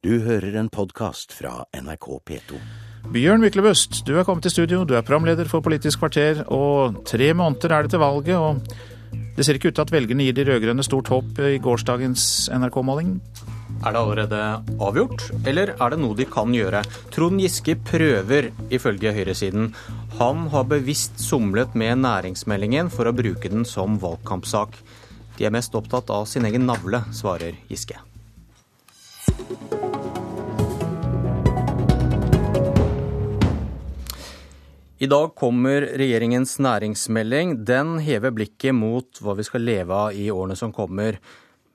Du hører en podkast fra NRK P2. Bjørn Myklebust, du er kommet til studio. Du er programleder for Politisk kvarter, og tre måneder er det til valget. og Det ser ikke ut til at velgerne gir de rød-grønne stort håp i gårsdagens NRK-måling? Er det allerede avgjort, eller er det noe de kan gjøre? Trond Giske prøver, ifølge høyresiden. Han har bevisst somlet med næringsmeldingen for å bruke den som valgkampsak. De er mest opptatt av sin egen navle, svarer Giske. I dag kommer regjeringens næringsmelding. Den hever blikket mot hva vi skal leve av i årene som kommer.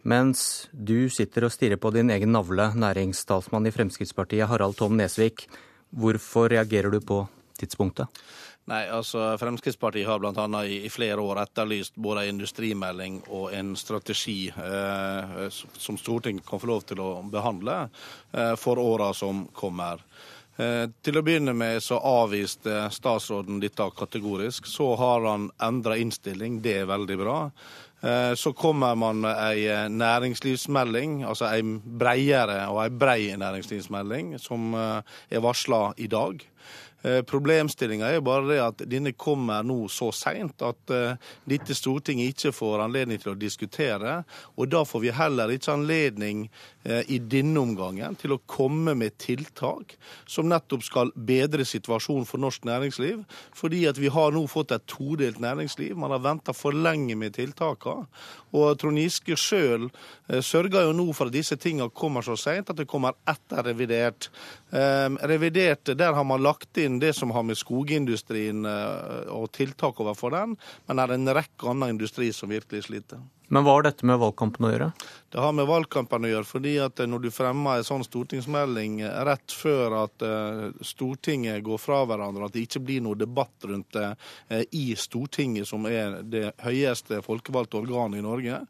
Mens du sitter og stirrer på din egen navle, næringstalsmann i Fremskrittspartiet Harald Tom Nesvik. Hvorfor reagerer du på tidspunktet? Nei, altså Fremskrittspartiet har bl.a. I, i flere år etterlyst både en industrimelding og en strategi eh, som Stortinget kan få lov til å behandle eh, for åra som kommer. Eh, til å begynne med så avviste statsråden dette kategorisk. Så har han endra innstilling, det er veldig bra. Eh, så kommer man med ei eh, næringslivsmelding, altså ei breiere og ei brei næringslivsmelding, som er varsla i dag. Problemstillinga er bare det at denne kommer nå så seint at dette Stortinget ikke får anledning til å diskutere. Og da får vi heller ikke anledning Eh, i denne omgangen til å komme med tiltak som nettopp skal bedre situasjonen for norsk næringsliv. Fordi at vi har nå fått et todelt næringsliv. Man har venta for lenge med tiltakene. Og Trond Giske sjøl eh, sørger jo nå for at disse tingene kommer så seint at det kommer etter revidert. Eh, revidert, Der har man lagt inn det som har med skogindustrien og tiltak overfor den, men er en rekke annen industri som virkelig sliter. Men hva har dette med valgkampen å gjøre? Det har med valgkampen å gjøre. fordi at når du fremmer en sånn stortingsmelding rett før at eh, Stortinget går fra hverandre, at det ikke blir noe debatt rundt det eh, i Stortinget, som er det høyeste folkevalgte organet i Norge,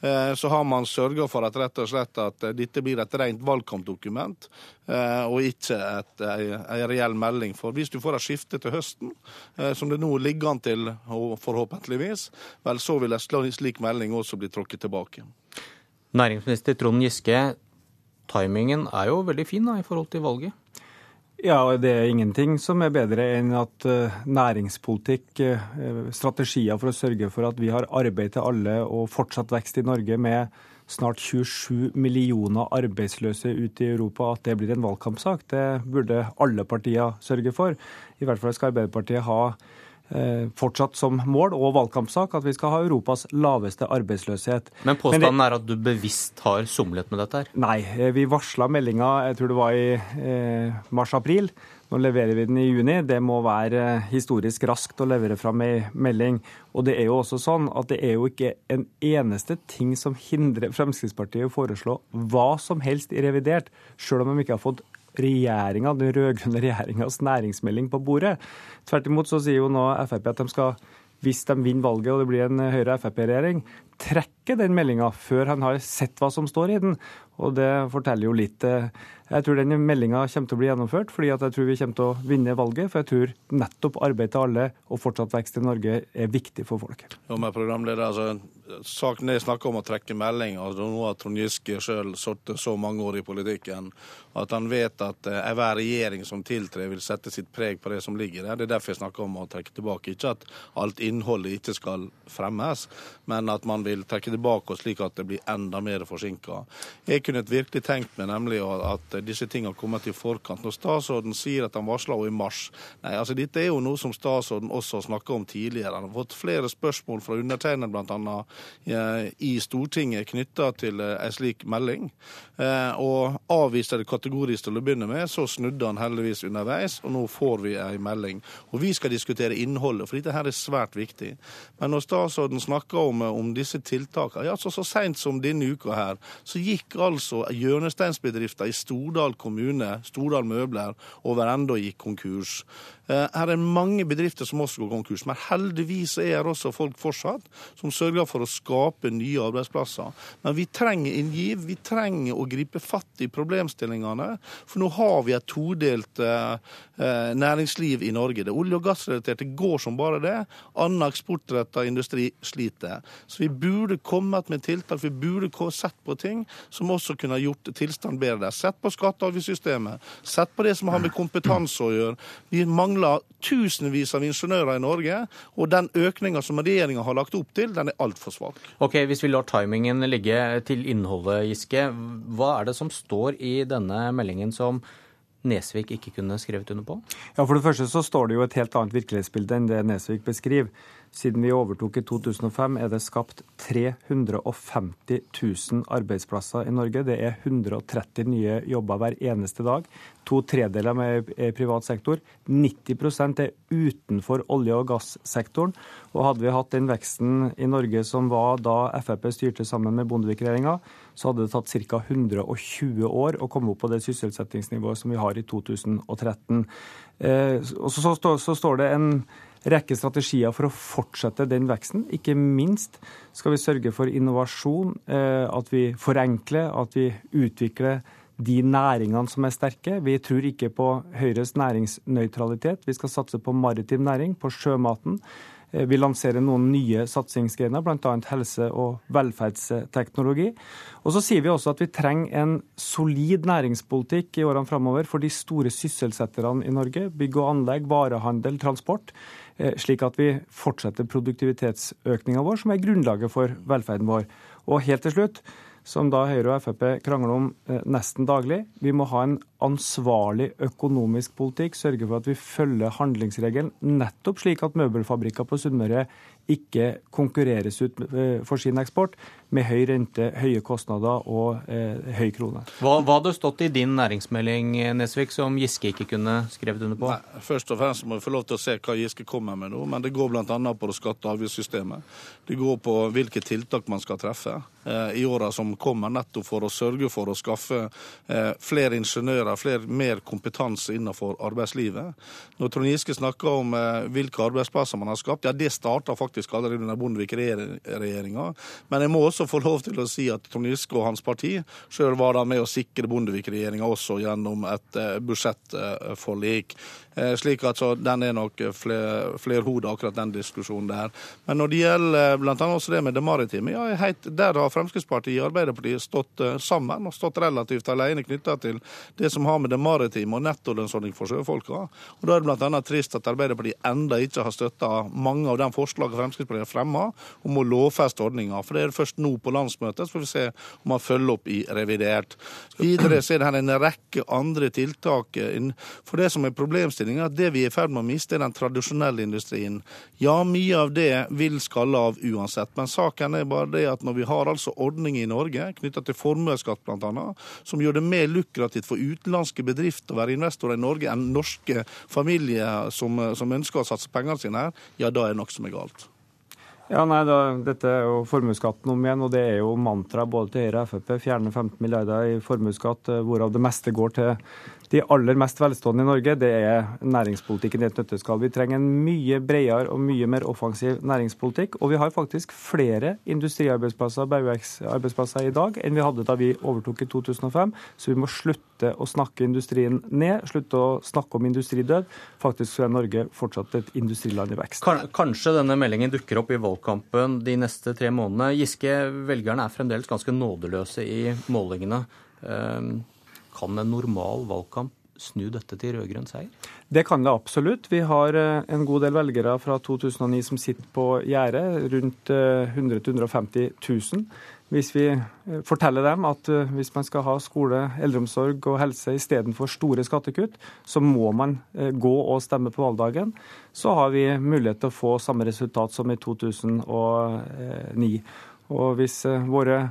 Eh, så har man sørga for at rett og slett at eh, dette blir et rent valgkampdokument, eh, og ikke ei, reell melding. For hvis du får et skifte til høsten, som det nå ligger an til, forhåpentligvis, vel så vil en slik melding også bli tråkket tilbake. Næringsminister Trond Giske, timingen er jo veldig fin da, i forhold til valget? Ja, det er ingenting som er bedre enn at eh, næringspolitikk, eh, strategier for å sørge for at vi har arbeid til alle og fortsatt vekst i Norge med snart 27 millioner arbeidsløse ute i Europa, at det blir en valgkampsak. Det burde alle partier sørge for. I hvert fall skal Arbeiderpartiet ha fortsatt som mål og valgkampsak at vi skal ha Europas laveste arbeidsløshet. Men påstanden Men det, er at du bevisst har somlet med dette? her? Nei, eh, vi varsla meldinga jeg tror det var i eh, mars-april. Nå leverer vi den i juni. Det må være eh, historisk raskt å levere fram ei melding. Og det er jo også sånn at det er jo ikke en eneste ting som hindrer Fremskrittspartiet å foreslå hva som helst i revidert, sjøl om de ikke har fått regjeringa, den rød-grønne regjeringas næringsmelding på bordet. Tvert imot så sier jo nå Frp at de skal, hvis de vinner valget og det blir en Høyre-Frp-regjering, trekke den meldinga før han har sett hva som står i den. Og det forteller jo litt. Eh, jeg tror den meldinga kommer til å bli gjennomført, fordi jeg tror vi kommer til å vinne valget. For jeg tror nettopp arbeid til alle og fortsatt vekst i Norge er viktig for folk. Jo, men programleder, altså, Saken er snakk om å trekke melding. altså Nå har Trond Giske sjøl sittet så mange år i politikken at han vet at eh, enhver regjering som tiltrer, vil sette sitt preg på det som ligger der. Det er derfor jeg snakker om å trekke tilbake. Ikke at alt innholdet ikke skal fremmes, men at man vil trekke tilbake oss slik at det blir enda mer forsinka. Jeg kunne virkelig tenkt meg nemlig at disse tingene kommer til forkant. Når statsråden sier at han varsla i mars Nei, altså Dette er jo noe som statsråden også har snakka om tidligere. Han har fått flere spørsmål fra undertegnede bl.a. Eh, i Stortinget knytta til eh, en slik melding. Eh, og avviste det kategorisk til å begynne med, så snudde han heldigvis underveis, og nå får vi en melding. Og vi skal diskutere innholdet, for dette her er svært viktig. Men når statsråden snakker om, om disse tiltakene ja, altså Så sent som denne uka her, så gikk altså hjørnesteinsbedrifter i Stordal kommune, Stordal Møbler, over ende og gikk konkurs. Eh, her er mange bedrifter som også går konkurs, men heldigvis er det også folk fortsatt som sørger for å skape nye arbeidsplasser. Men vi trenger inngiv, vi trenger å gripe fatt i problemstillingene. For nå har vi et todelt eh, eh næringsliv i Norge. Det olje- og gassrelaterte går som bare det. Annen eksportretta industri sliter. Så vi burde kommet med tiltak, vi burde sett på ting som også kunne gjort tilstanden bedre der. Sett på skatte- og avgiftssystemet, sett på det som har med kompetanse å gjøre. Vi mangler tusenvis av ingeniører i Norge, og den økninga som regjeringa har lagt opp til, den er altfor svak. Ok, Hvis vi lar timingen ligge til innholdet, Giske. Hva er det som står i denne meldingen som Nesvik ikke kunne skrevet under på? Ja, For det første så står det jo et helt annet virkelighetsbilde enn det Nesvik beskriver. Siden vi overtok i 2005 er det skapt 350 000 arbeidsplasser i Norge. Det er 130 nye jobber hver eneste dag. To tredeler er privat sektor. 90% er utenfor olje- og gassektoren. Og hadde vi hatt den veksten i Norge som var da Frp styrte sammen med Bondevik-regjeringa, så hadde det tatt ca. 120 år å komme opp på det sysselsettingsnivået som vi har i 2013. Eh, og så, så, så står det en rekke strategier for å fortsette den veksten. Ikke minst skal vi sørge for innovasjon, eh, at vi forenkler, at vi utvikler de næringene som er sterke. Vi tror ikke på Høyres næringsnøytralitet. Vi skal satse på maritim næring, på sjømaten. Eh, vi lanserer noen nye satsingsgrener, bl.a. helse- og velferdsteknologi. Og så sier vi også at vi trenger en solid næringspolitikk i årene framover for de store sysselsetterne i Norge. Bygg og anlegg, varehandel, transport. Eh, slik at vi fortsetter produktivitetsøkninga vår, som er grunnlaget for velferden vår. Og helt til slutt, som da Høyre og Frp krangler om eh, nesten daglig. Vi må ha en ansvarlig økonomisk politikk, sørge for at vi følger handlingsregelen, nettopp slik at møbelfabrikker på Sunnmøre ikke konkurreres ut eh, for sin eksport med høy rente, høye kostnader og eh, høy krone. Hva, hva hadde stått i din næringsmelding Nesvik, som Giske ikke kunne skrevet under på? Nei, først og fremst må vi få lov til å se hva Giske kommer med nå. Men det går bl.a. på det skatte- og avgiftssystemet. Det går på hvilke tiltak man skal treffe i åra som kommer, nettopp for å sørge for å skaffe eh, flere ingeniører, flere, mer kompetanse innenfor arbeidslivet. Når Trond Giske snakker om eh, hvilke arbeidsplasser man har skapt, ja det starta faktisk allerede under Bondevik-regjeringa. Men jeg må også få lov til å si at Trond Giske og hans parti sjøl var da med å sikre Bondevik-regjeringa også gjennom et eh, budsjettforlik. Eh, slik at så den er nok fler, flerhodet, akkurat den diskusjonen der. Men når det gjelder bl.a. også det med det maritime, ja, heit, der har Fremskrittspartiet og Arbeiderpartiet stått eh, sammen og stått relativt alene knytta til det som har med det maritime og nettolønnsordning for sjøfolka. Og Da er det bl.a. trist at Arbeiderpartiet enda ikke har støtta mange av de forslagene Fremskrittspartiet har fremma om å lovfeste ordninga. For det er først nå på landsmøtet, så får vi se om man følger opp i revidert. Videre så er det her en rekke andre tiltak. For det som er problemstillingen problemstilling at det vi er i ferd med å miste, er den tradisjonelle industrien. Ja, mye av det vil skalle av uansett, men saken er bare det at når vi har altså ordninger i Norge knytta til formuesskatt bl.a., som gjør det mer lukrativt for utenlandske bedrifter å være investorer i Norge enn norske familier som, som ønsker å satse pengene sine her, ja, da er det noe som er galt. Ja, nei, da, Dette er jo formuesskatten om igjen, og det er jo mantra både til Høyre og Frp. Fjerne 15 milliarder i formuesskatt, eh, hvorav det meste går til de aller mest velstående i Norge, det er næringspolitikken i et nøtteskall. Vi trenger en mye bredere og mye mer offensiv næringspolitikk. Og vi har faktisk flere industriarbeidsplasser og bergverksarbeidsplasser i dag enn vi hadde da vi overtok i 2005. Så vi må slutte å snakke industrien ned, slutte å snakke om industridød. Faktisk så er Norge fortsatt et industriland i vekst. Kanskje denne meldingen dukker opp i valgkampen de neste tre månedene. Giske, velgerne er fremdeles ganske nådeløse i målingene. Kan en normal valgkamp snu dette til rød-grønn seier? Det kan det absolutt. Vi har eh, en god del velgere fra 2009 som sitter på gjerdet, rundt 100 000-150 000. Hvis vi eh, forteller dem at eh, hvis man skal ha skole, eldreomsorg og helse istedenfor store skattekutt, så må man gå og stemme på valgdagen, så har vi mulighet til å få samme resultat som i 2009. Og hvis våre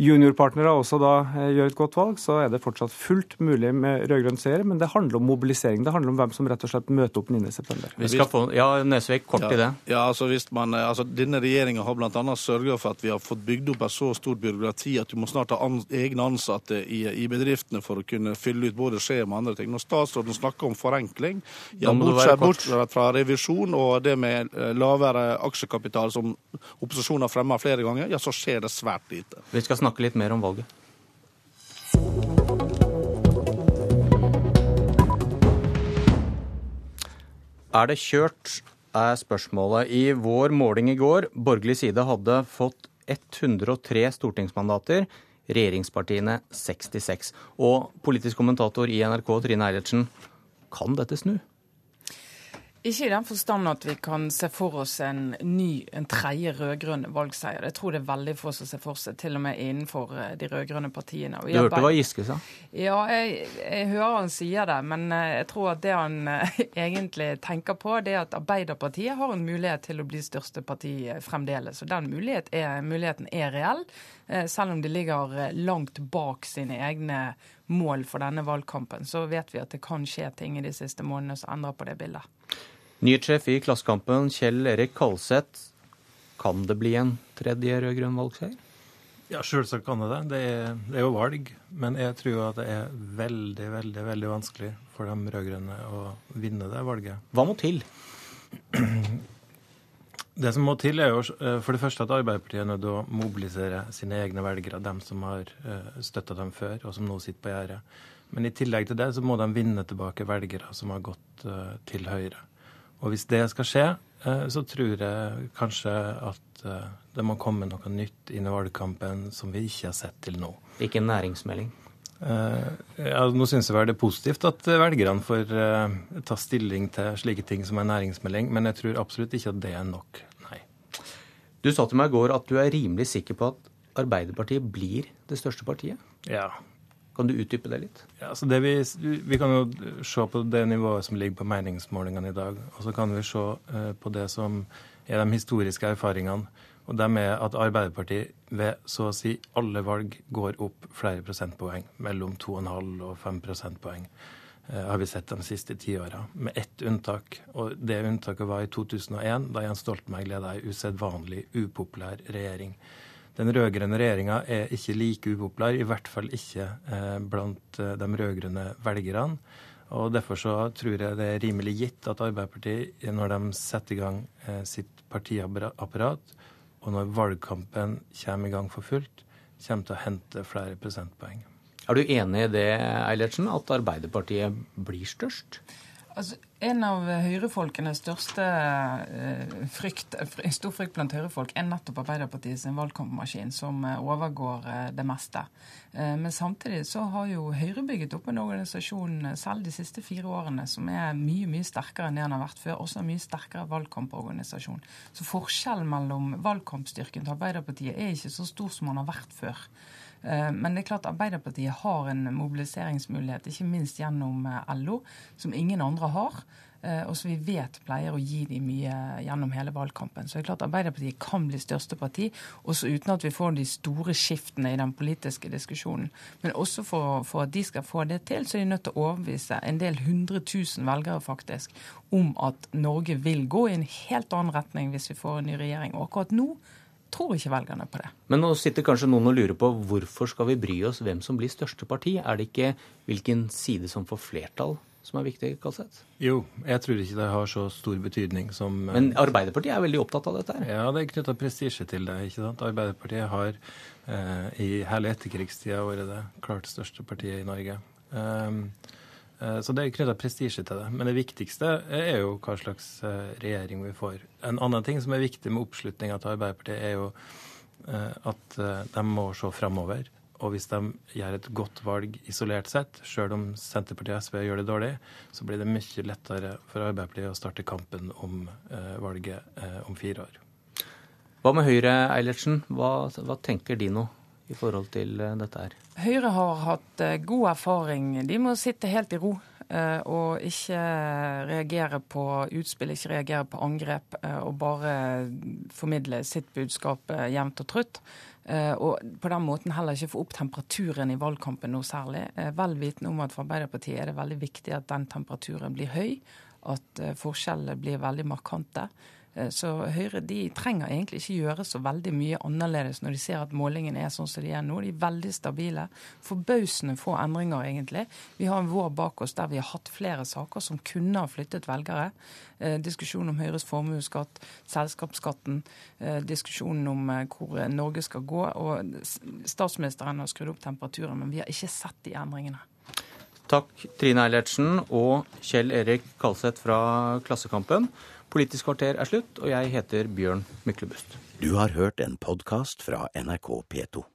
juniorpartnere også da eh, gjør et godt valg, så er det fortsatt fullt mulig med rød-grønn seier. Men det handler om mobilisering. Det handler om hvem som rett og slett møter opp 9.9. Vi skal få, ja, Nesvik, kort ja, i det. Ja, altså hvis man, eh, altså Denne regjeringa har bl.a. sørga for at vi har fått bygd opp et så stort byråkrati at du må snart ha an, egne ansatte i, i, bedriftene for å kunne fylle ut både skjema og andre ting. Når statsråden snakker om forenkling, ja, bortsett, bortsett fra revisjon og det med eh, lavere aksjekapital som opposisjonen har fremma flere ganger, ja, så skjer det svært lite. Vi skal snakke litt mer om valget. Er det kjørt, er spørsmålet. I vår måling i går, borgerlig side hadde fått 103 stortingsmandater, regjeringspartiene 66. Og politisk kommentator i NRK, Trine Eilertsen, kan dette snu? Ikke i den forstand at vi kan se for oss en ny, en tredje rød-grønn valgseier. Jeg tror det er veldig få som ser for seg, til og med innenfor eh, de rød-grønne partiene. Du hørte hva Giske sa? Ja, jeg, jeg, hører han sier det. Men eh, jeg tror at det han eh, egentlig tenker på, det er at Arbeiderpartiet har en mulighet til å bli største parti fremdeles. Og den mulighet er, muligheten er reell, selv om de ligger langt bak sine egne mål for denne valgkampen. Så vet vi at det kan skje ting i de siste månedene som endrer på det bildet. Nyhetssjef i Klassekampen, Kjell Erik Kalseth. Kan det bli en tredje rød-grønn valgseier? Ja, selvsagt kan det det. Det er, det er, jo valg. Men jeg tror at det er veldig, veldig veldig vanskelig for de rød-grønne å vinne det valget. Hva må til? Det som må til, er jo eh, for det første at Arbeiderpartiet er nødt til å mobilisere sine egne velgere, dem som har eh, støtta dem før, og som nå sitter på gjerdet. Men i tillegg til det så må de vinne tilbake velgere som har gått eh, til Høyre. Og hvis det skal skje, eh, så tror jeg kanskje at eh, det må komme noe nytt inn i valgkampen som vi ikke har sett til nå. Ikke en næringsmelding? Uh, ja, nå syns jeg vel det er positivt at velgerne får ta stilling til slike ting som en næringsmelding, men jeg tror absolutt ikke at det er nok. Nei. Du sa til meg i går at du er rimelig sikker på at Arbeiderpartiet blir det største partiet? Ja, kan du utdype det litt? Ja, det vi, vi, kan jo se på det nivået som ligger på meningsmålingene i dag. Og så kan vi se uh, på det som er de historiske erfaringene. Og dem er at Arbeiderpartiet ved så å si alle valg går opp flere prosentpoeng. Mellom 2,5 og 5 prosentpoeng uh, har vi sett de siste ti åra. Med ett unntak. Og det unntaket var i 2001, da Jens Stoltenberg leda ei usedvanlig upopulær regjering. Den rød-grønne regjeringa er ikke like upopulær, i hvert fall ikke eh, blant eh, de rød-grønne velgerne. Og Derfor så tror jeg det er rimelig gitt at Arbeiderpartiet, når de setter i gang eh, sitt partiapparat, og når valgkampen kommer i gang for fullt, kommer til å hente flere prosentpoeng. Er du enig i det, Eilertsen, at Arbeiderpartiet blir størst? Altså, en av høyrefolkenes største uh, frykt, stor frykt blant høyrefolk er nettopp Arbeiderpartiet sin valgkampmaskin, som uh, overgår uh, det meste. men samtidig så har jo Høyre bygget opp en organisasjon selv de siste fire årene som er mye mye sterkere enn det den har vært før. Også en mye sterkere valgkamporganisasjon. Så forskjellen mellom valgkampstyrken til Arbeiderpartiet er ikke så stor som den har vært før. Eh, men det er klart Arbeiderpartiet har en mobiliseringsmulighet, ikke minst gjennom eh, LO, som ingen andre har. Eh, og som vi vet pleier å gi dem mye gjennom hele valgkampen. Så det er klart Arbeiderpartiet kan bli største parti, også uten at vi får de store skiftene i den politiske diskusjonen. Men også for, for at de skal få det til, så er de nødt til å overbevise en del hundre tusen velgere faktisk om at Norge vil gå i en helt annen retning hvis vi får en ny regjering. Og akkurat nå tror ikke velgerne på det. Men nå sitter kanskje noen og lurer på hvorfor skal vi bry oss hvem som blir største parti? Er det ikke hvilken side som får flertall som er viktig, Kalseth? Jo, jeg tror ikke det har så stor betydning som Men Arbeiderpartiet er veldig opptatt av dette her? Ja, det er knytta prestisje til det. ikke sant? Arbeiderpartiet har eh, i hele etterkrigstida vært det klart største partiet i Norge. Um, Eh, så det er knytta prestisje til det. Men det viktigste er jo hva slags eh, regjering vi får. En annen ting som er viktig med oppslutninga til Arbeiderpartiet, er jo eh, at de må se framover. Og hvis de gjør et godt valg isolert sett, sjøl om Senterpartiet og SV gjør det dårlig, så blir det mye lettere for Arbeiderpartiet å starte kampen om valget om fire år. Hva med Høyre, Eilertsen? Hva, hva tenker de nå? i forhold til eh, dette her? Høyre har hatt eh, god erfaring. De må sitte helt i ro eh, og ikke reagere på utspill, ikke reagere på angrep, og bare formidle sitt budskap jevnt og trutt. Og på den måten heller ikke få opp temperaturen i valgkampen noe særlig. Vel vitende om at for Arbeiderpartiet er det veldig viktig at den temperaturen blir høy, at forskjellene blir veldig markante. Eh, så Høyre de trenger egentlig ikke gjøre så veldig mye annerledes når de ser at målingene er sånn som de er nå. De er veldig stabile. Forbausende få endringer, egentlig. Vi har en vår bak oss der vi har hatt flere saker som kunne ha flyttet velgere. Eh, diskusjonen om Høyres formuesskatt, selskapsskatten, eh, diskusjonen om eh, hvor Norge skal gå. Og statsministeren har skrudd opp temperaturen, men vi har ikke sett de endringene. Takk Trine Eilertsen og Kjell Erik Kalseth fra Klassekampen. Politisk kvarter er slutt, og jeg heter Bjørn Myklebust. Du har hørt en podkast fra NRK P2.